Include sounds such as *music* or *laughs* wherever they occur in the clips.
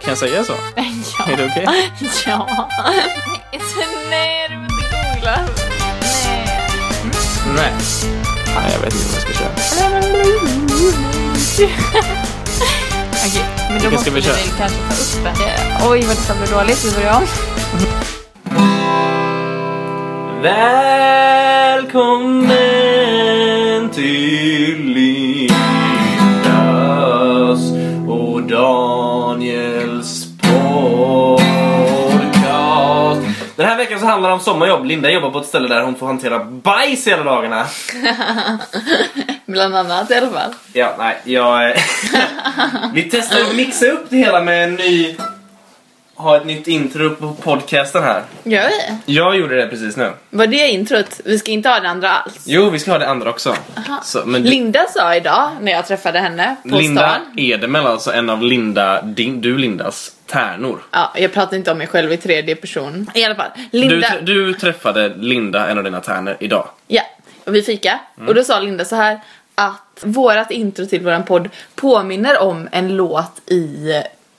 Kan jag säga så? *laughs* Ja. Är det okej? *laughs* Ja. Nej, du vill inte googla. Nej. Nej. Nej, jag vet inte vad jag ska köra. *laughs* Okej, men då Vilken måste vi vi köra? väl kanske ta upp. Eh, Oj, vad detta blev dåligt. Vi börjar om. Välkommen till Den här veckan så handlar det om sommarjobb. Linda jobbar på ett ställe där hon får hantera bajs hela dagarna. *laughs* Bland annat i alla fall. Ja, nej, jag... *laughs* Vi testar att mixa upp det hela med en ny... Ha ett nytt intro på podcasten här. Gör vi? Jag gjorde det precis nu. Var det introt? Vi ska inte ha det andra alls. Jo, vi ska ha det andra också. Så, men du- Linda sa idag när jag träffade henne på Linda stan. Edemel, alltså en av Linda, din, du Lindas tärnor. Ja, jag pratar inte om mig själv i tredje person. I alla fall. Linda. Du, du träffade Linda, en av dina tärnor, idag. Ja, och vi fika. Mm. Och då sa Linda så här att vårat intro till våran podd påminner om en låt i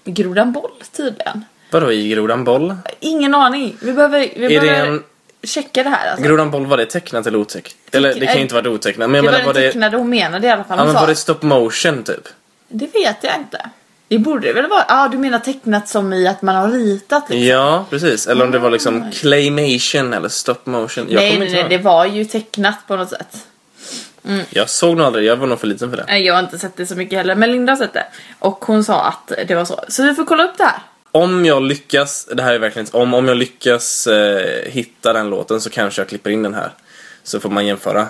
Grodan Boll tydligen. Vadå i Grodan Boll? Ingen aning. Vi behöver, vi Är det behöver en- checka det här alltså. Grodan Boll, var det tecknat eller otecknat? Eller det kan ju eh, inte vara otecknat, men jag det var menar var det... tecknade hon menade i alla fall. Ja, men var det stop motion typ? Det vet jag inte. Det borde det väl vara? Ja, ah, du menar tecknat som i att man har ritat liksom. Ja, precis. Eller om det var liksom claymation eller stop motion. Jag nej, nej, nej, det var ju tecknat på något sätt. Jag såg nog aldrig, jag var nog för liten för det. Nej, Jag har inte sett det så mycket heller, men Linda har sett det. Och hon sa att det var så. Så vi får kolla upp det här. Om jag lyckas, det här är verkligen inte- om, om jag lyckas eh, hitta den låten så kanske jag klipper in den här. Så får man jämföra.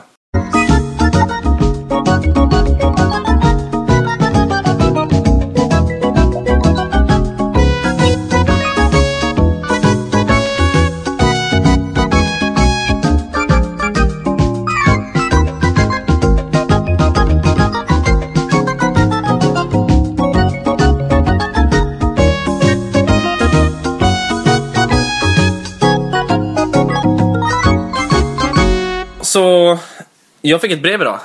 Jag fick ett brev idag.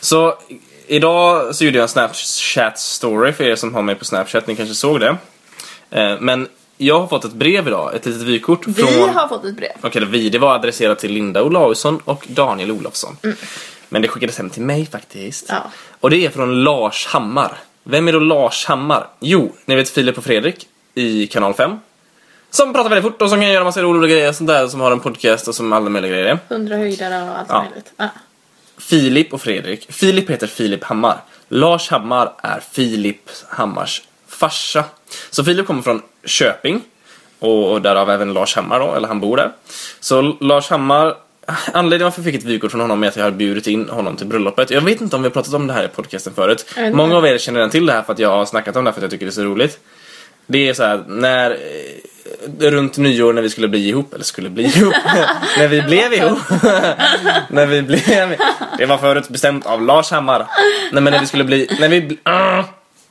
Så idag så gjorde jag en Snapchat story för er som har mig på Snapchat, ni kanske såg det. Eh, Men jag har fått ett brev idag, ett litet vykort Vi från... har fått ett brev. Okej, vi, det var adresserat till Linda Olausson och Daniel Olofsson. Men det skickades hem till mig faktiskt. Ja. Och det är från Lars Hammar. Vem är då Lars Hammar? Jo, ni vet Filip och Fredrik i kanal 5. Som pratar väldigt fort och som kan göra massa roliga grejer och sånt där, som har en podcast och som alla möjliga grejer. Hundra höjdare och allt Ja. möjligt. Ja. Filip och Fredrik. Filip heter Filip Hammar. Lars Hammar är Filip Hammars farsa. Så Filip kommer från Köping. Och, därav även Lars Hammar då, eller han bor där. Så Lars Hammar, anledningen varför jag fick ett vykort från honom är att jag har bjudit in honom till bröllopet. Jag vet inte om vi har pratat om det här i podcasten förut. Många av er känner redan till det här för att jag har snackat om det här för att jag tycker det är så roligt. Det är så här, när eh, runt nyår när vi skulle bli ihop, eller skulle bli ihop, *laughs* när vi blev ihop. *laughs* när vi blev, det var förut bestämt av Lars Hammar. Nej men när vi skulle bli, när vi, ah,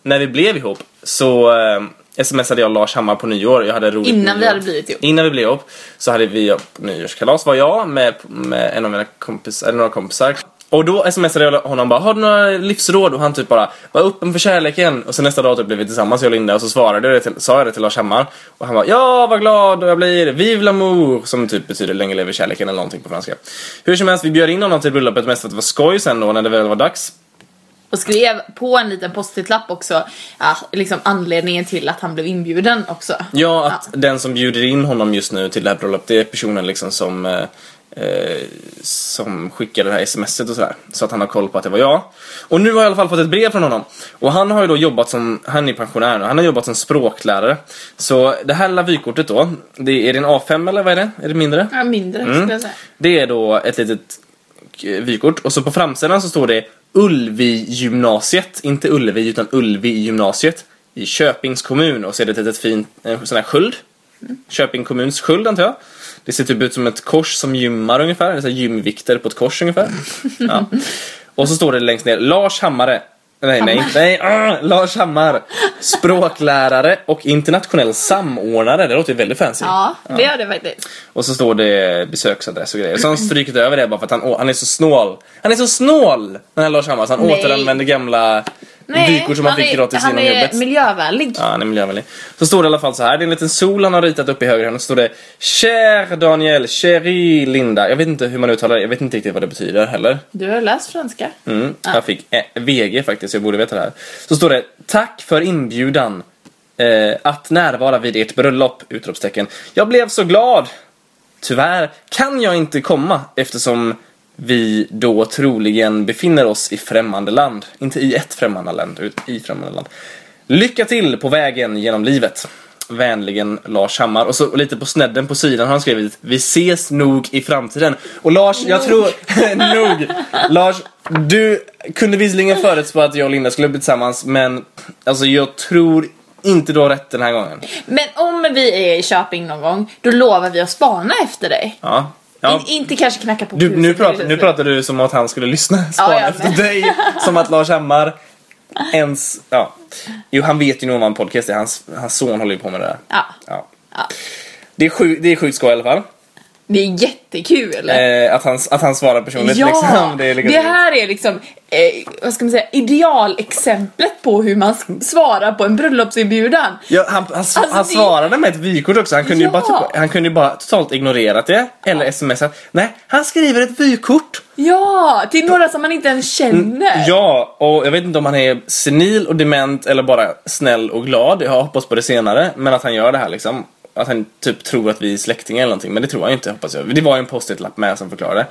när vi blev ihop så eh, smsade jag Lars Hammar på nyår. Jag hade roligt Innan vi nyår. hade blivit ihop. Innan vi blev ihop så hade vi nyårskalas var jag med, med en av mina kompisar, eller några kompisar. Och då smsade jag honom bara, har du några livsråd? Och han typ bara, var öppen för kärleken. Och sen nästa dag typ blev vi tillsammans jag och Linda och så svarade jag det till, sa jag det till Lars Hammar. Och han bara, ja vad glad jag blir, vive l'amour. Som typ betyder länge lever kärleken eller någonting på franska. Hur som helst, vi bjöd in honom till bröllopet mest för att det var skoj sen då när det väl var dags. Och skrev på en liten post-it-lapp också ja, liksom anledningen till att han blev inbjuden också. Ja, att den som bjuder in honom just nu till det här bröllopet, det är personen liksom som eh, eh, som skickade det här smset och sådär. Så att han har koll på att det var jag. Och nu har jag i alla fall fått ett brev från honom. Och han har ju då jobbat som, han är pensionär nu, han har jobbat som språklärare. Så det här lilla vykortet då, det är det en A5 eller vad är det? Är det mindre? Ja, mindre Mm. skulle jag säga. Det är då ett litet eh, vykort och så på framsidan så står det Ulvi gymnasiet, inte Ullevi utan Ulvi gymnasiet i Köpings kommun och så är det ett litet fint en sån här sköld. Köping kommuns sköld antar jag. Det ser typ ut som ett kors som gymmar ungefär, eller så gymvikter på ett kors ungefär. *laughs* Ja. Och så står det längst ner Lars Hammare Nej, nej, nej, ah, Lars Hammar, språklärare och internationell samordnare. Det låter ju väldigt fancy. Ja, det gör det faktiskt. Och så står det besöksadress och grejer. Så han *clears throat* strykit över det bara för att han, han är så snål. Han är så snål! Den här Lars Hammar, så han Nej. återanvänder gamla vykort som han fick gratis han genom är jobbet. miljövänlig. Ja, han är miljövänlig. Så står det i alla fall så här. Det är en liten sol han har ritat upp i höger hörn. Så står det Cher Daniel, Cherie Linda. Jag vet inte hur man uttalar det. Jag vet inte riktigt vad det betyder heller. Du har läst franska. Mm, Jag fick eh, VG faktiskt, jag borde veta det här. Så står det Tack för inbjudan eh, att närvara vid ert bröllop! Utropstecken. Jag blev så glad! Tyvärr kan jag inte komma eftersom vi då troligen befinner oss i främmande land. Inte i ett främmande land, utan i främmande land. Lycka till på vägen genom livet. Vänligen Lars Hammar. Och så lite på snedden på sidan har han skrivit Vi ses nog i framtiden. Och Lars, jag tror... *laughs* nog! Lars, du kunde visserligen förutspå att jag och Linda skulle bli tillsammans men alltså jag tror inte du har rätt den här gången. Men om vi är i Köping någon gång, då lovar vi att spana efter dig. Ja. Ja. In, inte kanske knacka på Du, nu, huset, pratar, det är nu pratar du som att han skulle lyssna, spana jag efter dig. Som att Lars Hammar ens, ja. Jo, han vet ju nog vad en podcast är. Hans, hans son håller ju på med det där. Ja. Ja. ja. Det är, sju, det är sjukt skoj i alla fall. Det är jättekul. Eh, att, han, att han svarar personligt ja, liksom. *laughs* Det är det här är liksom, eh, vad ska man säga, idealexemplet på hur man svarar på en bröllopsinbjudan. Ja, han, han, han Alltså, det- svarade med ett vykort också. Han kunde, ju Ja. bara, typ, han kunde ju bara totalt ignorerat det. Eller smsat. Nej, han skriver ett vykort. Ja, till några som man inte ens känner. Ja, och jag vet inte om han är senil och dement eller bara snäll och glad. Jag hoppas på det senare. Men att han gör det här liksom. Att han typ tror att vi är släktingar eller någonting. Men det tror jag inte hoppas jag. Det var ju en post-it-lapp med som förklarade.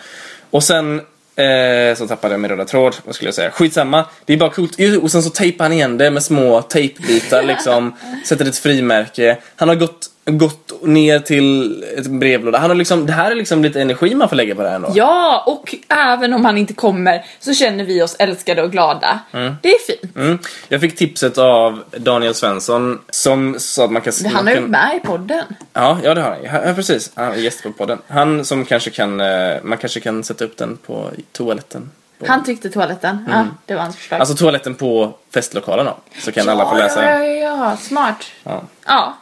Och sen eh, så tappade jag min röda tråd. Vad skulle jag säga? Skitsamma. Det är bara coolt. Och sen så tejpar han igen det med små tejpbitar liksom. *laughs* Sätter ett frimärke. Han har gått, gått ner till ett brevlåda. Han har liksom, det här är liksom lite energi man får lägga på det här ändå. Ja, och även om han inte kommer så känner vi oss älskade och glada. Det är fint. Mm. Jag fick tipset av Daniel Svensson som sa att man kan... Han har ju kan- med i podden. Ja, ja det har han. Ja, precis. Han är gäst på podden. Han som kanske kan, eh, man kanske kan sätta upp den på toaletten. Han tyckte toaletten. Ja, det var hans förslag. Alltså toaletten på festlokalen då. Så kan alla få ja, läsa ja, ja, ja, smart. Ja. Ja.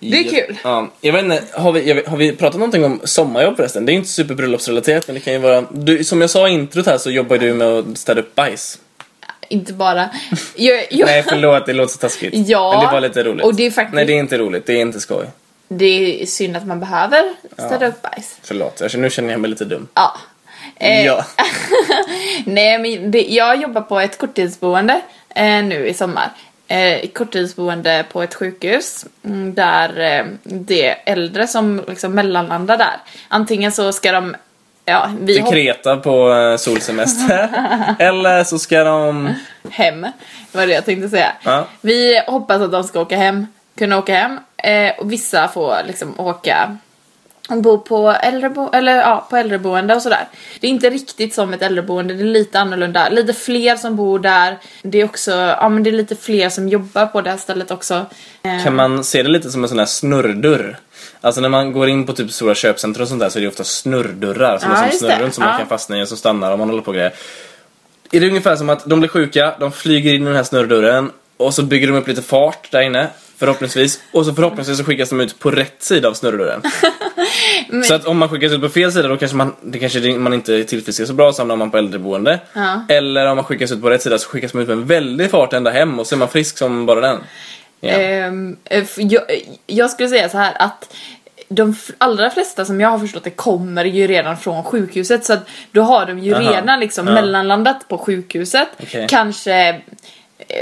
Det är kul. Ja, jag vet inte, har vi, vet- har vi pratat någonting om sommarjobb förresten? Det är inte superbröllopsrelaterat men det kan ju vara... Du, som jag sa i introt här så jobbar du med att städa upp bajs. Inte bara... Jag, jag, Nej förlåt, det låter så taskigt. *laughs* Ja, Men det var lite roligt. och det är faktiskt- Nej det är inte roligt, det är inte skoj. Det är synd att man behöver städa upp bajs. Förlåt, jag, nu känner jag mig lite dum. Ja. Eh, Ja. *laughs* Nej, men det, jag jobbar på ett korttidsboende eh, nu i sommar. Eh, korttidsboende på ett sjukhus mm, där eh, det är äldre som liksom mellanlandar där. Antingen så ska de Ja, vi Till Kreta på eh, solsemester. *laughs* Eller så ska de... hem, var det jag tänkte säga. Ja. Vi hoppas att de ska åka hem, kunna åka hem. Eh, och vissa får liksom åka och bo på, äldrebo- eller, ja, på äldreboende och sådär. Det är inte riktigt som ett äldreboende, det är lite annorlunda. Lite fler som bor där. Det är också, ja men det är lite fler som jobbar på det här stället också. Eh, Kan man se det lite som en sån här snurrdörr? Alltså när man går in på typ stora köpcentrum och sånt där så är det ofta snurrdörrar som Ja, är som just snurr det. runt som man Ja. kan fastna i och så stannar om man håller på grejer. Är det ungefär som att de blir sjuka, de flyger in i den här snurrdörren och så bygger de upp lite fart där inne förhoppningsvis och så förhoppningsvis så skickas de ut på rätt sida av snurrdörren. *laughs* *laughs* Så att om man skickas ut på fel sida då kanske man, det kanske man inte tillfrisknar så bra så hamnar man på äldreboende. Ja. Eller om man skickas ut på rätt sida så skickas man ut med en väldig fart ända hem och så är man frisk som bara den. Ja. Ehm, eh, f- jag, jag skulle säga så här att de allra flesta som jag har förstått det kommer ju redan från sjukhuset så att då har de ju Aha. redan liksom Ja. mellanlandat på sjukhuset. Okej. Kanske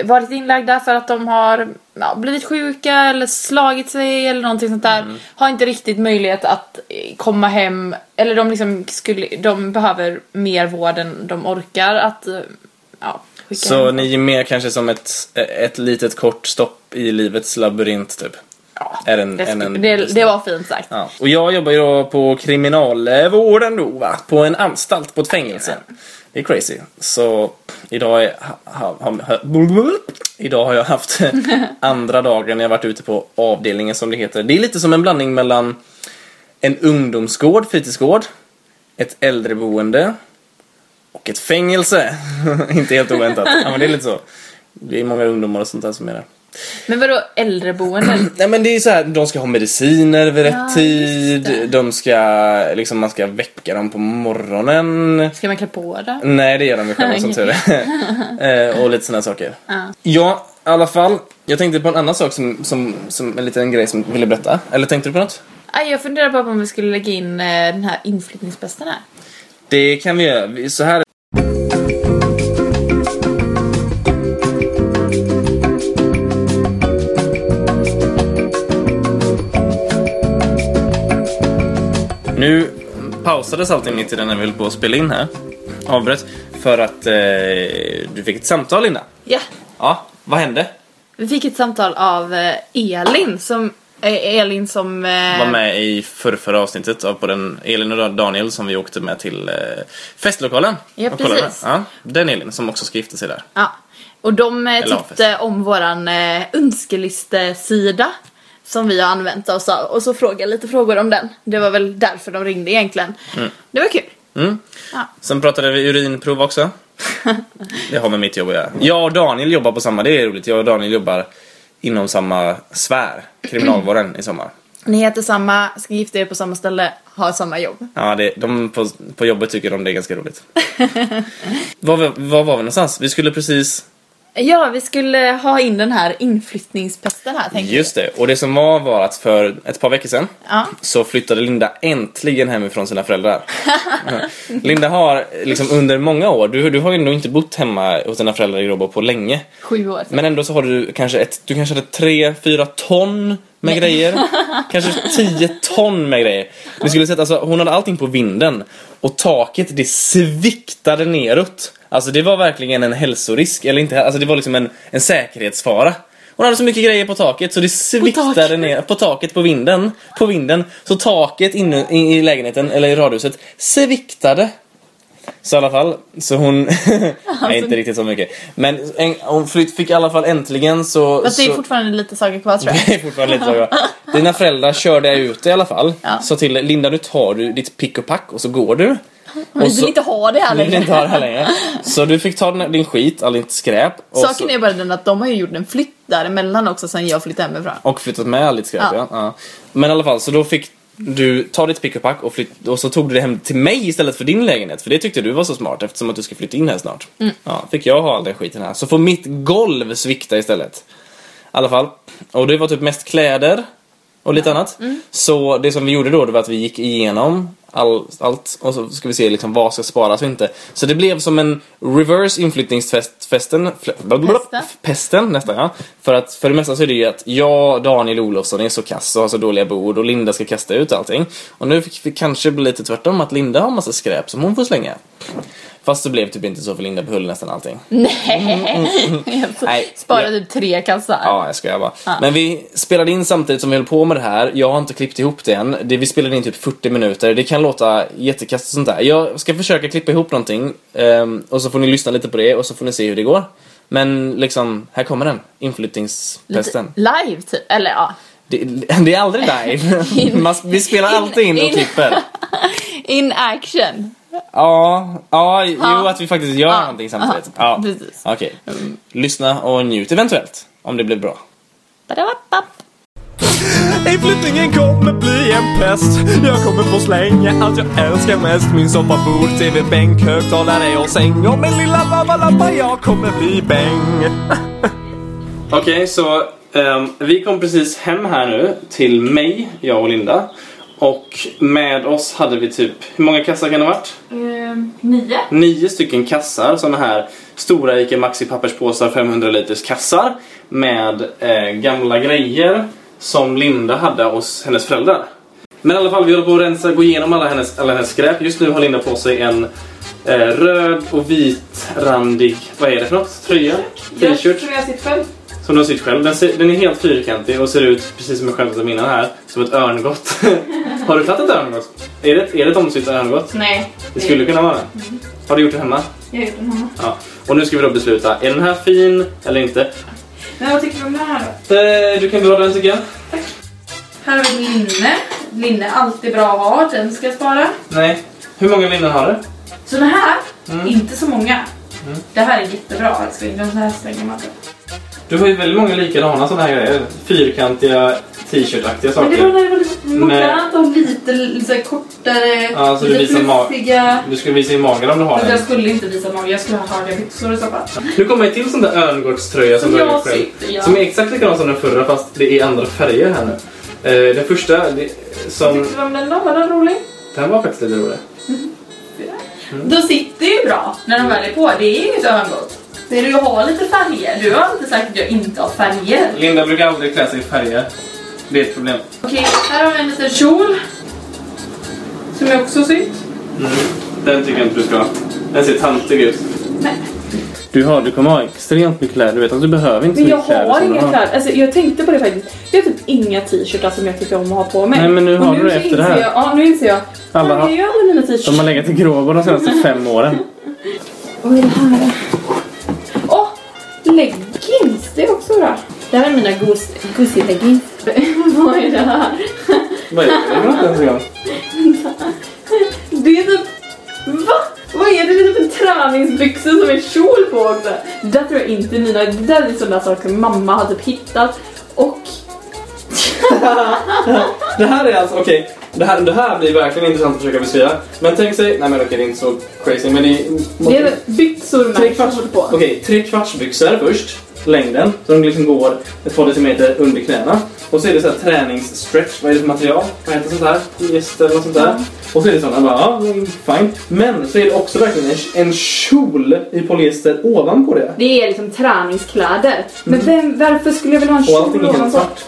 varit inlagda för att de har ja, blivit sjuka eller slagit sig eller någonting sånt där. Mm. Har inte riktigt möjlighet att eh, komma hem eller de liksom skulle, de behöver mer vård än de orkar att eh, ja, skicka Så hem. ni är mer kanske som ett, ett litet kort stopp i livets labyrint typ? ja, är en- det, en- en- det, det var fint sagt. Ja. Och jag jobbar ju då på kriminalvården då va? På en anstalt, på ett fängelse. Det är crazy. Så idag är, ha, ha, ha, Idag har jag haft *laughs* andra dagen jag varit ute på avdelningen som det heter. Det är lite som en blandning mellan en ungdomsgård, fritidsgård, ett äldreboende och ett fängelse. *laughs* Inte helt oväntat. Ja men det är lite så. Det är många ungdomar och sånt där som är där. Men vadå äldreboenden? *clears throat* Nej men det är så här, de ska ha mediciner vid rätt Ja, tid, de ska, liksom man ska väcka dem på morgonen. Ska man klä på det? Nej det gör de ju själva *laughs* som tur är. *laughs* Eh, och lite sådana saker. Ja. Ja, i alla fall. Jag tänkte på en annan sak som, som, som en liten grej som jag ville berätta. Eller tänkte du på något? Aj, jag funderar bara på om vi skulle lägga in eh, den här inflyttningspesten här. Det kan vi göra. Så här. Nu pausades allting mitt i den när vi höll på att spela in här. Avbröt. För att eh, du fick ett samtal Linda. Ja, Ja, vad hände? vi fick ett samtal av eh, Elin som eh, Elin som... eh, var med i förrförra avsnittet av på den Elin och Daniel som vi åkte med till eh, festlokalen. Ja, och kollade precis. Ja, den Elin som också ska gifta sig där. Ja. Och de eh, Eller om våran eh, önskelistesida som vi har använt oss av och så frågade lite frågor om den. Det var väl därför de ringde egentligen. Det var kul. Mm. Ja. Sen pratade vi urinprov också. *laughs* det har med mitt jobb att göra. Jag och Daniel jobbar på samma, det är roligt. Jag och Daniel jobbar inom samma sfär, kriminalvården i sommar. *clears throat* Ni heter samma, ska gifta er på samma ställe, ha samma jobb. Ja, det, de på, på jobbet tycker de det är ganska roligt. *laughs* var, var, var var vi någonstans? Vi skulle precis Ja, vi skulle ha in den här inflyttningspesten här tänkte Just det, och det som var var att för ett par veckor sedan Ja. så flyttade Linda äntligen hemifrån sina föräldrar. *laughs* Linda har liksom under många år, du, du har ju nog inte bott hemma hos dina föräldrar i Gråbo på länge. Sju år. Men ändå så har du kanske ett, du kanske hade tre, fyra ton med grejer. *laughs* Kanske tio ton med grejer. Ni skulle sett, alltså, hon hade allting på vinden och taket det sviktade neråt. Alltså det var verkligen en hälsorisk, eller inte, alltså det var liksom en, en säkerhetsfara. Hon hade så mycket grejer på taket så det sviktade taket. ner på taket på vinden. På vinden. Så taket inne i, i lägenheten, eller i radhuset, sviktade. Så i alla fall, så hon... *laughs* nej, inte riktigt så mycket. Men en, hon flytt, fick i alla fall äntligen så... Fast det är så, fortfarande lite saker kvar tror jag. det är fortfarande lite så. ja. Dina föräldrar körde ut i alla fall. Ja. Så till Linda, nu tar du ditt pick och pack och så går du. Vi vill inte ha det här Du längre. inte ha det här längre. Så du fick ta din, skit, all ditt skräp. Och, Saken så, är bara den att de har ju gjort en flytt däremellan också sen jag flyttade hemifrån. och flyttat med all ditt skräp, ja. Ja. ja. Men i alla fall, så då fick du ta ditt pick och pack och, flytt, och så tog du det hem till mig istället för din lägenhet. För det tyckte du var så smart eftersom att du ska flytta in här snart. Mm. Ja, fick jag ha all den skiten här. Så får mitt golv svikta istället. I alla fall. Och det var typ mest kläder och lite annat. Mm. Så det som vi gjorde då det var att vi gick igenom all, allt och så ska vi se liksom vad ska sparas och inte. Så det blev som en reverse inflyttningsfesten. Pesten. Nästan ja. För att för det mesta så är det ju att jag, Daniel Olofsson är så kass och har så dåliga bord och Linda ska kasta ut allting. Och nu fick vi kanske bli lite tvärtom att Linda har massa skräp som hon får slänga. Fast det blev typ inte så för Linda behöll nästan allting. Nej. *laughs* Nej, *laughs* Sparade typ tre kassar. Ja, jag skojar bara. Men vi spelade in samtidigt som vi höll på med det här. Jag har inte klippt ihop det än. Det, vi spelade in typ 40 minuter. Det kan låta jättekast och sånt där. Jag ska försöka klippa ihop någonting. ehm, och så får ni lyssna lite på det och så får ni se hur det går. Men liksom, här kommer den. Lite Inflyttningspesten. live typ. Eller ja. Det, *laughs* det är aldrig live. Man, vi spelar alltid in och in- klipper. In action. Ja, ja, jo att vi faktiskt gör Ja, någonting samtidigt. ja, precis. Okej. Lyssna och njut eventuellt. Om det blir bra. Badabap. Inflyttningen kommer bli en pest Jag kommer få slänga allt jag älskar mest Min soffa, bord, tv, bänk, högtalare och säng Och min lilla lavalampa, jag kommer bli bäng Okej, så ehm, vi kom precis hem här nu till mig, jag och Linda. Och med oss hade vi typ, hur många kassar kan det ha varit? Ehm, nio. Nio stycken kassar, såna här stora Ica Maxi papperspåsar, 500 liters kassar. Med eh, gamla grejer som Linda hade hos hennes föräldrar. Men i alla fall, vi håller på att rensa, gå igenom alla hennes, alla hennes skräp. Just nu har Linda på sig en eh, röd och vitrandig, vad är det för något? Tröja? T-shirt? tror jag sitter själv. Som du har sytt själv. Den, ser, den är helt fyrkantig och ser ut, precis som jag skämtade innan här, som ett örngott. *laughs* har du tagit ett örngott? Är det, är det ett omsytt örngott? Nej. Det skulle kunna vara det. Har du gjort det hemma? Jag har gjort den hemma. Ja. Och nu ska vi då besluta, är den här fin eller inte? Men vad tycker du om den här då? Eh, du kan behålla den tycker jag. Här har vi linne. Linne är alltid bra att ha. Den ska jag spara. Nej. Hur många linnen har du? Så den här, inte så många. Det här är jättebra älskling. Den här slänger man inte. Du har ju väldigt många likadana sådana här grejer. Fyrkantiga t-shirt-aktiga Men det saker. var när det var lite modernt och lite, lite kortare, Ja, så du lite ma- fluffiga. Du skulle visa i magen om du har Fast jag den. skulle inte visa mage, jag skulle ha höga byxor i så fall. Nu kommer jag till sån där örngårdströja som, Som du har jag själv. sytt, ja. Som är exakt likadan som den förra fast det är andra färger här nu. Eh, den första, det, som... Tyckte du om den då? Var den rolig? Den var faktiskt lite rolig. Då sitter ju bra när de väl är på. Det är inget örngott. Det är ju att ha lite färger. Du har inte sagt att jag inte har färger. Linda brukar aldrig klä sig i färger. Det är ett problem. Okej, här har vi en liten kjol. Som jag också sytt. Mm. Den tycker jag inte du ska ha. Den ser tantig ut. Nej. Du, har, du kommer ha extremt mycket kläder. Du vet att du behöver inte så Men jag mycket kläder har som du inga kläder. Alltså, jag tänkte på det faktiskt. Jag har typ inga t-shirtar som jag tycker om att ha på mig. Nej, men nu Och har du det så efter inser det här. Jag, ja, nu inser jag. Alla Alla har- är ju alla mina t-shirts. De har legat i gråbo de senaste fem åren. *laughs* Vad är det här? Leggings! Det är också bra. Det här är mina Gucci-leggings. *laughs* Vad är det här? Vad är det? Jag. Det är typ... Va? Vad är det? Det är typ en träningsbyxor som är kjol på också. Det där tror jag inte är mina. Det där är sådana saker mamma har typ hittat. Och... Det här är alltså, okej. det, här, det här blir verkligen intressant att försöka beskriva. Men tänk sig, nej men okej det är inte så crazy men det är... Det är byxor Tre med kvarts, kjol på. okej, tre kvartsbyxor först. Längden. Så de liksom går ett par decimeter under knäna. Och så är det så här träningsstretch. Vad är det för material? Vad heter sånt här? Polyester eller något sånt där. Och så är det sånt. Jag bara, ja, fine. Men så är det också verkligen en, en kjol i polyester ovanpå det. Det är liksom träningskläder. Men vem, varför skulle jag vilja ha en Och kjol allting är helt ovanpå? svart.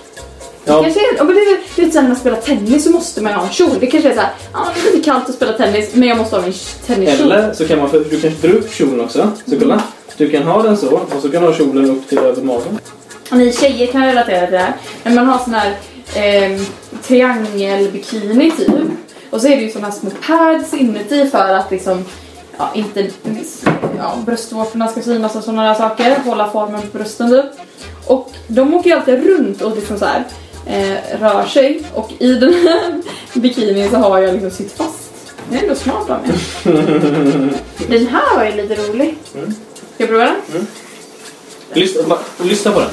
Det Ja, kanske är, ja, men det är, lite såhär när man spelar tennis så måste man ha en kjol. Det kanske är såhär, ja det är lite kallt att spela tennis men jag måste ha min tenniskjol. eller så kan man, du kan dra upp kjolen också. Så kolla. Du kan ha den så och så kan du ha kjolen upp till över magen. Ni tjejer kan relatera till det här. När man har sån här eh, triangelbikini typ. Och så är det ju såna här små pads inuti för att liksom ja, inte ja, bröstvårtorna ska synas och sådana där saker. Hålla formen på brösten typ. Och de åker ju alltid runt och liksom så här, eh, rör sig. Och i den här *laughs* bikinin så har jag liksom sytt fast. Det är ändå smart av mig. *laughs* den här var ju lite rolig. Ska jag prova den? Lyssna, bara, lyssna på den.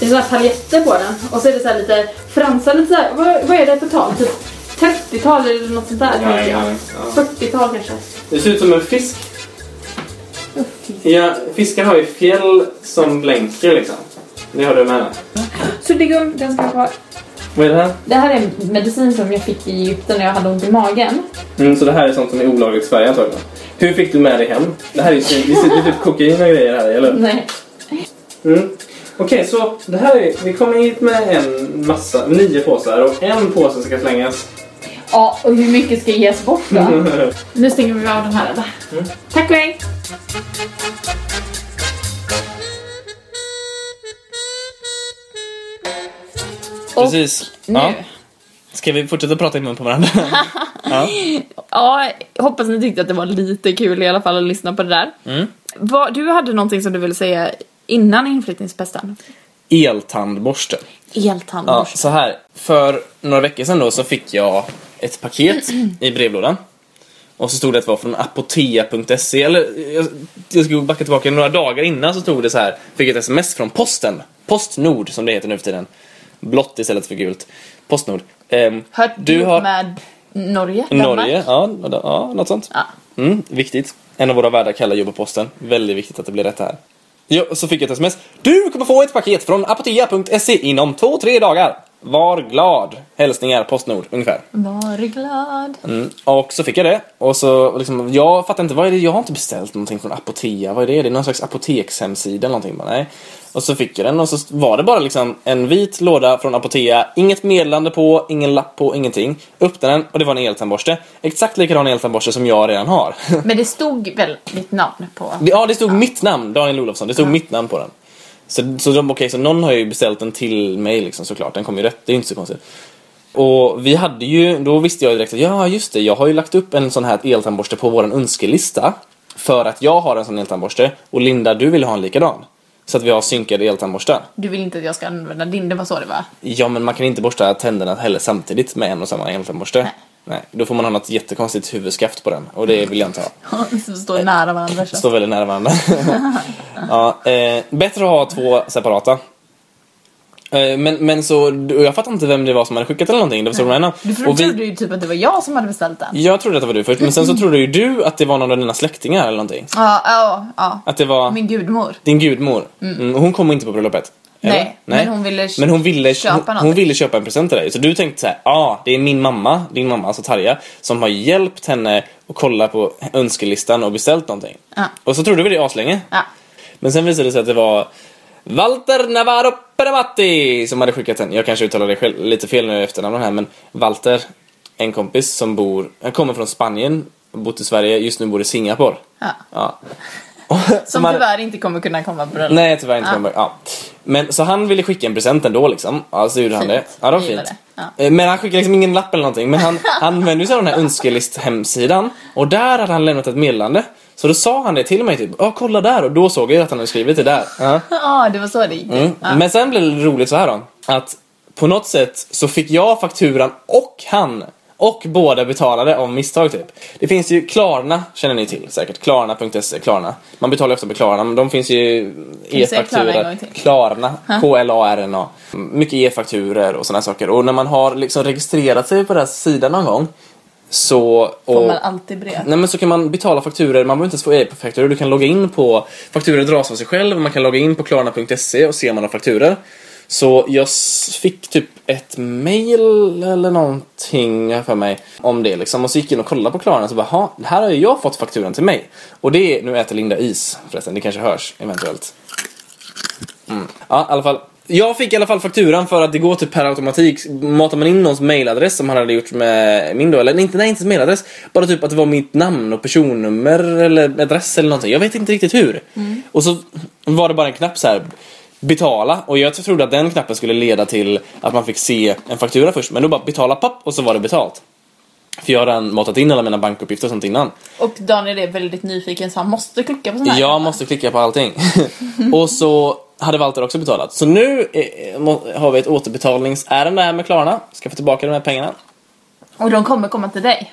Det är här paljetter på den. Och så är det så här lite fransar, lite så vad, vad är det för tal? Typ 30-tal eller något sånt där. tänker jag. 40-tal kanske. Det ser ut som en fisk. Ja, fiskar har ju fjäll som blänker liksom. Det har du med. Så det går, den ska jag ha. Vad är det här? Det här är medicin som jag fick i Egypten när jag hade ont i magen. Mm, så det här är sånt som är olagligt i Sverige antagligen. Hur fick du med dig hem? Det här är ju det typ kokain och grejer här, eller? Nej. Mm. Okej, så det här är, vi kommer hit med en massa, nio påsar och en påse ska slängas. Ja, och hur mycket ska ges bort då? *laughs* Nu stänger vi av den här. eller? Tack och hej! Precis. Nu. Ja. Ska vi fortsätta prata i mun på varandra? *laughs* ja. Ja, hoppas ni tyckte att det var lite kul i alla fall att lyssna på det där. Mm. Vad, du hade någonting som du ville säga innan inflyttningspesten? Eltandborste. Ja, Eltandborste. så här. För några veckor sedan då så fick jag ett paket i brevlådan. Och så stod det att det var från apotea.se. Eller jag, jag ska backa tillbaka några dagar innan så stod det så här. Fick ett sms från posten. Postnord som det heter nu för tiden. Blått istället för gult. Postnord. Ehm, Hört du har med Norge? Norge, ja, ja, något sånt. Ja. Mm, viktigt. En av våra värdar kallar jobbar på posten. Väldigt viktigt att det blir rätt här. Ja, så fick jag ett sms. Du kommer få ett paket från apotea.se inom två, tre dagar. Var glad. Hälsningar Postnord, ungefär. Var glad. Mm. Och så fick jag det. Och så liksom, jag fattar inte, vad är det? Jag har inte beställt någonting från Apotea. Vad är det? Det är någon slags apotekshemsida eller någonting. Nej. Och så fick jag den och så var det bara liksom en vit låda från Apotea. Inget meddelande på, ingen lapp på, ingenting. Öppnade den och det var en eltandborste. Exakt likadan eltandborste som jag redan har. *laughs* Men det stod väl mitt namn på? Ja, det stod mitt namn, Daniel Olofsson. Det stod mitt namn på den. Så, så, de, okej, så någon har ju beställt den till mig liksom, såklart. Den kom ju rätt, det är ju inte så konstigt. Och vi hade ju, då visste jag direkt att ja just det, jag har ju lagt upp en sån här eltandborste på våran önskelista. För att jag har en sån eltandborste och Linda du vill ha en likadan. Så att vi har synkade eltandborstar. Du vill inte att jag ska använda din, det var så det var? Ja men man kan inte borsta tänderna heller samtidigt med en och samma eltandborste. Nej. Nej, då får man ha något jättekonstigt huvudskaft på den och det vill jag inte ha. *laughs* Som står nära varandra så. Står väldigt nära varandra. *laughs* *laughs* ja, eh, bättre att ha två separata. Eh, men, men så, jag fattar inte vem det var som hade skickat eller någonting. Det var de Du och vi, trodde ju typ att det var jag som hade beställt den. Jag trodde att det var du först, men sen så *laughs* trodde ju du att det var någon av dina släktingar eller någonting. Ja, ja, ja. Att det var Min gudmor. din gudmor. Mm. Hon kom inte på bröllopet. eller? Nej, men hon ville men hon ville, köpa hon, hon någonting. ville köpa en present till dig. Så du tänkte så här, ja ah, det är min mamma, din mamma alltså Tarja, som har hjälpt henne att kolla på önskelistan och beställt någonting. Ja. Och så trodde vi det aslänge. Ja. Men sen visade det sig att det var Walter Navarro Peramatti som hade skickat den. Jag kanske uttalar det själv, lite fel nu i efternamnet här men Walter, en kompis som bor, han kommer från Spanien, bott i Sverige, just nu bor i Singapore. Ja. Ja. *laughs* Som hade- tyvärr inte kommer kunna komma på bröllop. Nej tyvärr inte. Ja. Ja. Ja. Men så han ville skicka en present ändå liksom. Ja, så gjorde han Fint. det. Ja, det var fint. det. Ja. Eh, Men han skickade liksom ingen lapp eller någonting. Men han, han *laughs* använde sig av den här önskelist-hemsidan. Och där hade han lämnat ett meddelande. Så då sa han det till mig typ, ja kolla där. Och då såg jag att han hade skrivit det där. Ja. *laughs* Ja, det var så det gick. Mm. Ja. Men sen blev det roligt så här då. Att på något sätt så fick jag fakturan och han. Och båda betalade av misstag typ. Det finns ju Klarna, känner ni till säkert. Klarna.se, Klarna. Man betalar ju ofta på Klarna, men de finns ju e-fakturor. Klarna, K-L-A-R-N-A. Mycket e-fakturor och sådana saker. Och när man har liksom registrerat sig på den här sidan någon gång så... Får och, man alltid brev. Nej men så kan man betala fakturer, man behöver inte ens få e-fakturor. Du kan logga in på, fakturor dras av sig själv, man kan logga in på klarna.se och se om man har fakturor. Så jag fick typ ett mail eller någonting för mig om det liksom. Och så gick jag in och kollade på Klarna och så bara, "Ha, här har jag fått fakturan till mig. Och det är, nu äter Linda is förresten, det kanske hörs eventuellt. Mm. Ja, i alla fall. Jag fick i alla fall fakturan för att det går typ per automatik. Matar man in någons mailadress som han hade gjort med min då, eller inte, nej inte mailadress. Bara typ att det var mitt namn och personnummer eller adress eller någonting. Jag vet inte riktigt hur. Och så var det bara en knapp så här. Betala och jag trodde att den knappen skulle leda till att man fick se en faktura först. Men då bara betala papp och så var det betalt. För jag har redan matat in alla mina bankuppgifter och sånt innan. Och Daniel är väldigt nyfiken så han måste klicka på sån här. Jag måste klicka på allting. *laughs* och så hade Walter också betalat. Så nu eh, må- har vi ett återbetalningsärende här med Klarna. Ska få tillbaka de här pengarna. Och de kommer komma till dig.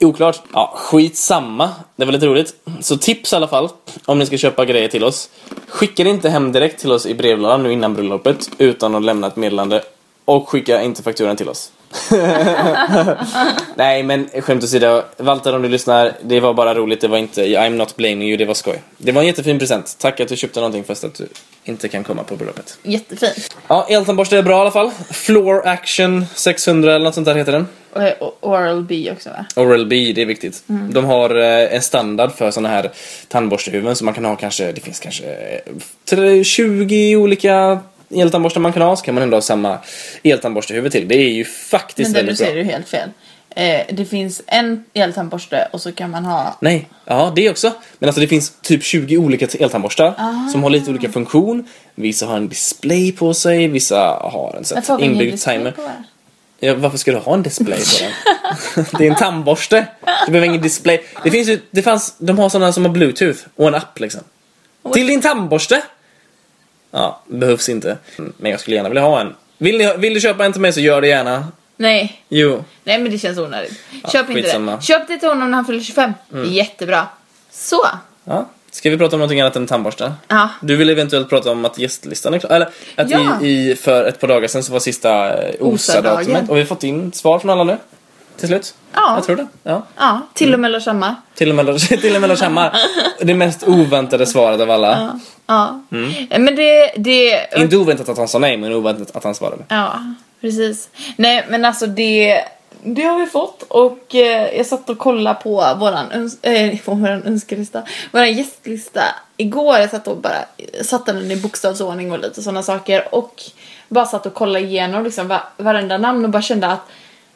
Oklart. Ja, skitsamma. Det var lite roligt. Så tips i alla fall. Om ni ska köpa grejer till oss. Skicka det inte hem direkt till oss i brevlådan nu innan bröllopet. Utan att lämna ett meddelande. Och skicka inte fakturan till oss. *laughs* Nej men skämt åsido. Walter om du lyssnar. Det var bara roligt. Det var inte I'm not blaming you. Det var skoj. Det var en jättefin present. Tack att du köpte någonting fast att du inte kan komma på bröllopet. Jättefint. Ja, eltandborste är bra i alla fall. Floor Action 600 eller något sånt där heter den. Oral B också va? Oral B, det är viktigt. Mm. De har eh, en standard för såna här tandborstehuvuden så man kan ha kanske, det finns kanske eh, tre- 20 olika eltandborstar man kan ha så kan man ändå ha samma eltandborstehuvud till. Det är ju faktiskt Men det du väldigt bra. säger är ju helt fel. Eh, det finns en eltandborste och så kan man ha Nej, ja det också. Men alltså det finns typ 20 olika eltandborstar Ah. som har lite olika funktion. Vissa har en display på sig, vissa har en sån inbyggd timer. Ja, varför ska du ha en display på den? *laughs* det är en tandborste. Du behöver ingen display. Det finns ju, det fanns, de har sådana som har bluetooth och en app liksom. Till din tandborste! Ja, behövs inte. Men jag skulle gärna vilja ha en. Vill, ni, vill du köpa en till mig så gör det gärna. Nej, Jo. nej men det känns onödigt. Köp inte skitsamma. Mm. det. Köp det till honom när han fyller 25. Det är jättebra. Så. Ja. Ska vi prata om någonting annat än tandborstar? Ja. Du vill eventuellt prata om att gästlistan är klar. Eller att Ja. i, i, för ett par dagar sedan så var sista eh. OSA-datumet. Och vi har fått in svar från alla nu. Till slut. Ja. Jag tror det. Ja. Ja, till och med Lars Hammar. Till och med, Lars *laughs* Hammar. Det mest oväntade svaret av alla. Ja. Mm. Men det, det... Inte oväntat att han sa nej, men oväntat att han svarade. Ja, precis. Nej, men alltså det... Det har vi fått och eh, jag satt och kollade på våran, öns- på våran önskelista, våran gästlista igår. Jag satt och bara satte den i bokstavsordning och lite sådana saker och bara satt och kollade igenom liksom va- varenda namn och bara kände att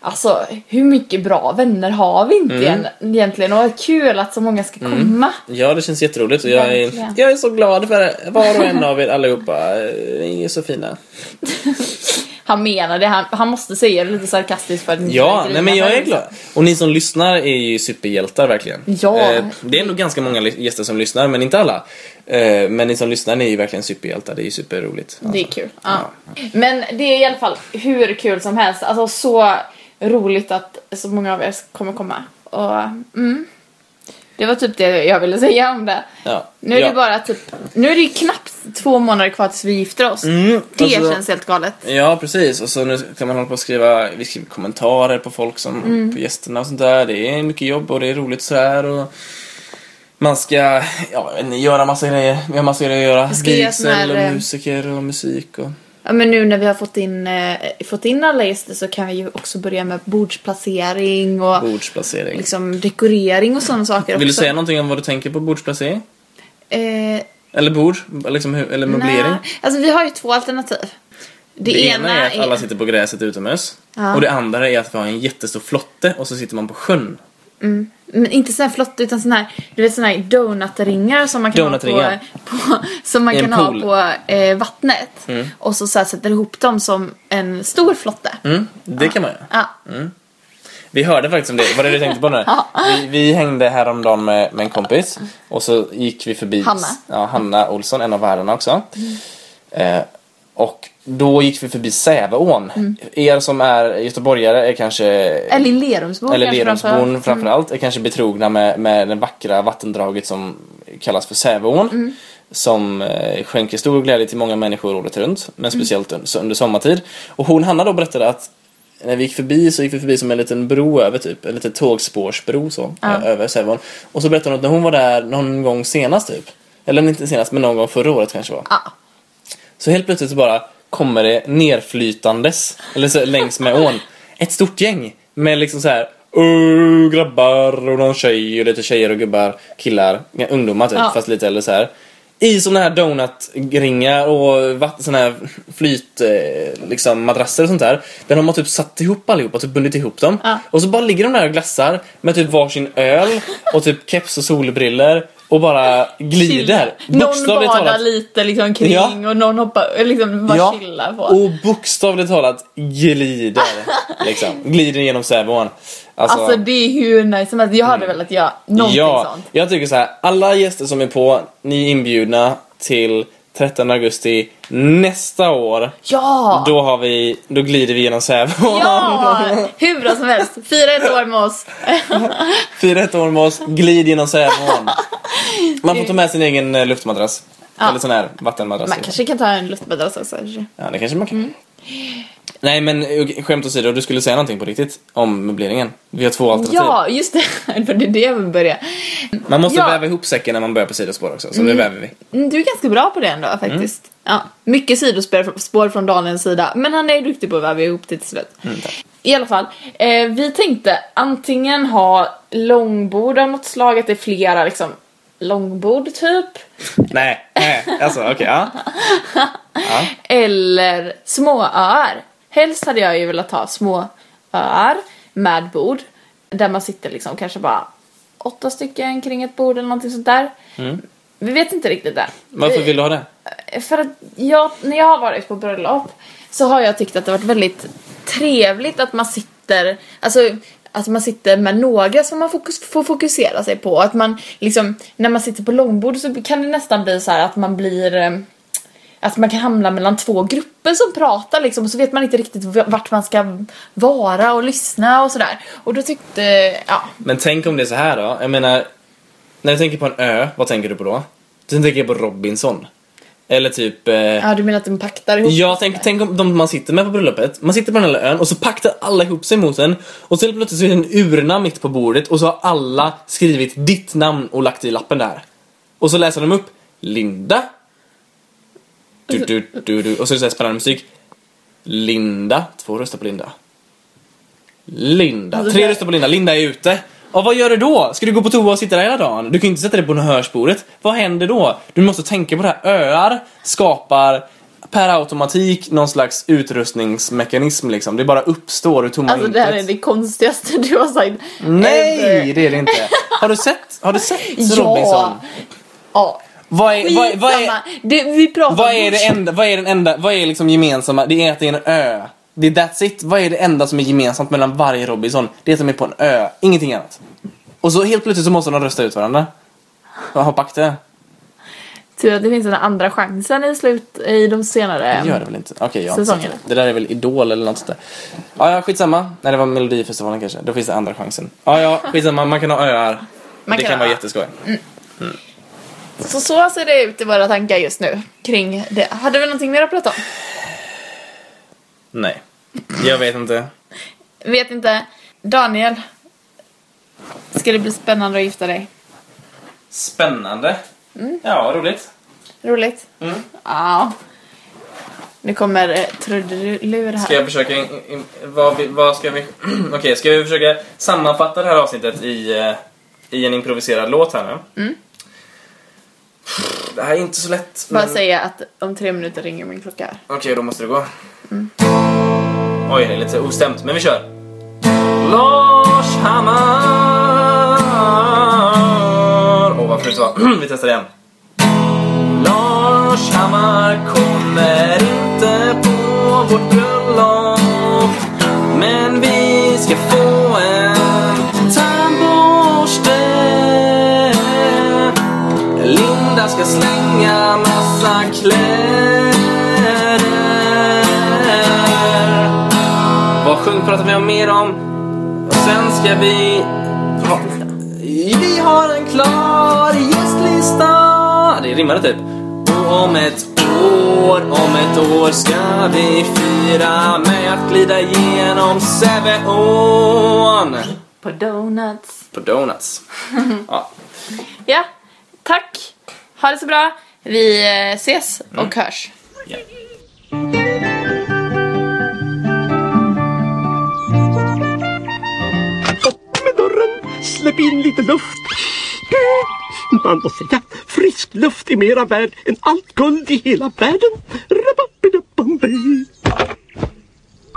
Alltså hur mycket bra vänner har vi inte igen, egentligen och kul att så många ska komma. Ja, det känns jätteroligt och jag är, jag är så glad för var och en av er allihopa. Ni är så fina. *laughs* han menar det. Han, han måste säga det lite sarkastiskt för att inte Ja, nej men jag är glad. Och ni som lyssnar är ju superhjältar verkligen. Ja. Eh, det är ändå ganska många gäster som lyssnar, men inte alla. Eh, men ni som lyssnar ni är ju verkligen superhjältar, det är ju superroligt. Det är kul. Ja. Men det är i alla fall hur kul som helst. Alltså så roligt att så många av er kommer komma. Och mm, det var typ det jag ville säga om det. Ja. Nu är Ja. det bara typ, nu är det ju knappt två månader kvar tills vi gifter oss. Mm, det alltså- känns helt galet. Ja, precis. Och så nu kan man hålla på och skriva, vi skriver kommentarer på folk som, Mm. på gästerna och sånt där. Det är mycket jobb och det är roligt så här och man ska, ja, göra massa grejer. Vi har massa grejer att göra. Vigsel och eh, musiker och musik och... Ja, men nu när vi har fått in, eh, fått in alla gäster så kan vi ju också börja med bordsplacering och Bordsplacering. liksom dekorering och sådana saker Vill du också. säga någonting om vad du tänker på bordsplacering? Eh, Eller bord? Liksom, eller möblering? nej, alltså vi har ju två alternativ. Det, Det ena är att alla sitter på gräset utomhus. Ja. Och det andra är att vi har en jättestor flotte och så sitter man på sjön. Men inte sån här flott utan sån här, du vet sån här donutringar som man kan ha på, på, som man kan ha på eh, vattnet. Och så, så här, sätter ihop dem som en stor flotte. Mm, det kan man göra. Ja. Vi hörde faktiskt om det, var det du tänkte på nu? *laughs* Vi, vi hängde häromdagen med, med en kompis och så gick vi förbi Hanna. Ja, Hanna Olsson, en av värdarna också. Eh, och då gick vi förbi Säveån. Er som är göteborgare är kanske Eller Lerumsbon eller Lerumsbon framförallt. framförallt är kanske betrogna med, med det vackra vattendraget som kallas för Säveån. Som eh, skänker stor glädje till många människor året runt, men speciellt under, under sommartid. Och hon, Hanna då berättade att när vi gick förbi så gick vi förbi som en liten bro över typ, en liten tågspårsbro så, ö- över Säveån. Och så berättade hon att när hon var där någon gång senast typ, eller inte senast men någon gång förra året kanske var. Ja. Så helt plötsligt så bara kommer det nerflytandes, eller så längs med ån, ett stort gäng med liksom så här "Åh, grabbar och någon tjej och lite tjejer och gubbar, killar, ja, ungdomar typ, Ja. fast lite äldre så här. I såna här donutringar och såna här flyt, eh, liksom madrasser och sånt där. Där de har typ satt ihop allihopa, typ bundit ihop dem. Ja. Och så bara ligger de där och glassar med typ varsin öl och typ keps och solbriller och bara glider. Någon badar lite liksom kring Ja. och någon hoppar, liksom bara chillar på. och bokstavligt talat glider. *laughs* liksom. Glider genom Säveån. Alltså, Alltså det är hur nice som helst. Jag hade velat göra någonting ja, sånt. jag tycker så här. alla gäster som är på, ni är inbjudna till 13 augusti nästa år. Ja! Då, har vi, då glider vi genom Säveån. Ja! *laughs* Hur bra som helst. Fira ett år med oss. *laughs* Fira ett år med oss, glid genom Säveån. *laughs* Man får ta med sin egen eh, luftmadrass. Ja. Eller sån här vattenmadrass. Man kanske kan ta en luftmadrass också. Ja, det kanske man kan. Mm. Nej, men eh, skämt åsido, du skulle säga någonting på riktigt om möbleringen. Vi har två alternativ. Ja, just det. *laughs* För det är det jag vill börja. Man måste Ja. väva ihop säcken när man börjar på sidospår också, så det väver vi. Mm, Du är ganska bra på det ändå faktiskt. Ja, mycket sidospår spår från Daniels sida. Men han är duktig på att väva ihop det till slut. I alla fall, eh, vi tänkte antingen ha långbord av något slag, att det är flera liksom långbord typ. *laughs* Nej, nej, alltså okej, ja. *laughs* Eller småöar. Helst hade jag ju velat ha små öar med bord. Där man sitter liksom kanske bara åtta stycken kring ett bord eller någonting sånt där. Vi vet inte riktigt det. Varför Vi- vill du ha det? För att jag, när jag har varit på bröllop så har jag tyckt att det varit väldigt trevligt att man sitter, alltså att man sitter med några som man fokus, får fokusera sig på. Att man liksom, när man sitter på långbord så kan det nästan bli så här att man blir att man kan hamna mellan två grupper som pratar liksom och så vet man inte riktigt vart man ska vara och lyssna och sådär. Och då tyckte, ja, Men tänk om det är så här då. Jag menar, när du tänker på en ö, vad tänker du på då? Du tänker på Robinson. Eller typ... Eh, ja du menar att de paktar ihop? Ja, tänk, tänk om de man sitter med på bröllopet. Man sitter på den här ön och så paktar alla ihop sig mot en. Och så helt plötsligt så är det en urna mitt på bordet och så har alla skrivit ditt namn och lagt i lappen där. Och så läser de upp Linda. Du, du, du, du. Och så är det så här spännande musik. Linda. Två röstar på Linda. Linda. Alltså, Tre röstar på Linda. Linda är ute. Och vad gör du då? Ska du gå på toa och sitta där hela dagen? Du kan ju inte sätta dig på hörsporet. Vad händer då? Du måste tänka på det här. Öar skapar per automatik någon slags utrustningsmekanism liksom. Det bara uppstår ur tomma Alltså det här är det konstigaste du har sagt. Nej, det är det inte. Har du sett, har du sett *laughs* Ja. Robinson? Ja. Vad är, vad, vad är, Skitsamma. Det, vi pratar vad om är det börs. enda, vad är den enda, vad är liksom gemensamma? Det är att det är en ö. Det är that's it. Vad är det enda som är gemensamt mellan varje Robinson? Det är att de är på en ö. Ingenting annat. Och så helt plötsligt så måste de rösta ut varandra. Vad har pakt det? Tur att det finns den andra chansen i slut i de senare. Det gör det väl inte? Okej, jag har inte sett Säsongen. det. Det där är väl Idol eller något sånt där. Ja, ja, skitsamma. Nej, det var Melodifestivalen kanske. Då finns det andra chansen. Ja, ja, skitsamma. Man kan ha öar. Man det kan kan vara jätteskoj. Så så ser det ut i våra tankar just nu kring det. Hade vi någonting mer att prata om? Nej. Jag vet inte. Vet inte. Daniel. Ska det bli spännande att gifta dig? Spännande. Ja, roligt. Roligt? Mm. Ja. Nu kommer eh, trudelur här. Ska jag försöka... In, in, vad, vi- vad ska vi... *clears throat* Okej, ska vi försöka sammanfatta det här avsnittet i, eh, i en improviserad låt här nu? Mm. Det här är inte så lätt. Bara men- säga att om tre minuter ringer min klocka. Okej, då måste det gå. Oj, det är lite ostämt, men vi kör. Lars Hammar Åh, varför det inte var. *clears throat* vi testar igen. Lars Hammar kommer inte på vårt bröllop Men vi ska få en slänga massa kläder Vad sjung pratar vi om mer om? Och sen ska vi... Ha, vi har en klar gästlista Det rimmade typ. Och om ett år, om ett år ska vi fira med att glida igenom Säveån På donuts. På donuts. *laughs* Ja. Ja, tack. Ha det så bra. Vi eh, ses och hörs. ja. Upp med dörren, släpp in lite luft. Man måste säga, frisk luft är mera värd än allt guld i hela världen.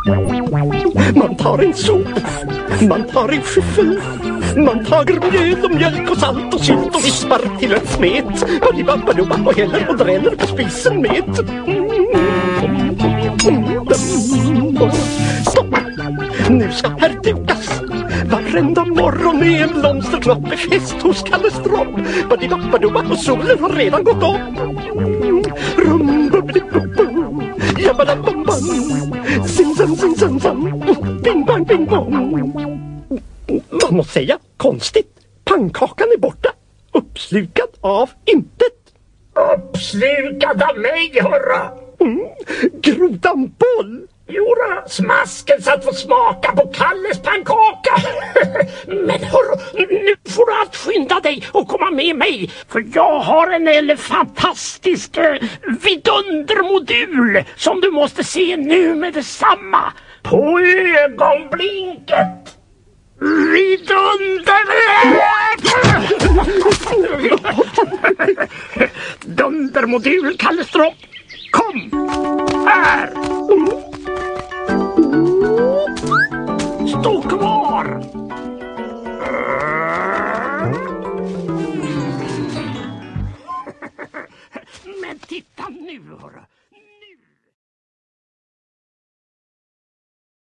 Man tar en sop, man tar en skyffel, man tar mjöl och mjölk och salt och sylt och vispar till en smet. Badibabadubba och häller och dräller på spisen med. Stopp! Nu ska här dukas Varenda morgon är en blomsterknopp med fest hos Kalle Stropp Badibabadubba och solen har redan gått upp Rum-bubbidi-bubbu Jabbadababam Zim-zam, zim-zam, zam. Bing-bang, bing-bong Man måste säga konstigt. Pannkakan är borta. Uppslukad av intet. Uppslukad av mig, hurra! Mm. Grodan boll! Jodå, smasken satt få smaka på Kalles pannkaka. *laughs* Men hörru, nu får du allt skynda dig och komma med mig. För jag har en fantastisk eh, vidundermodul som du måste se nu med detsamma. På ögonblinket. Vidunder! *laughs* Dundermodul, Kalle Stropp. Kom! Här! Stå kvar! Men titta nu, hörru.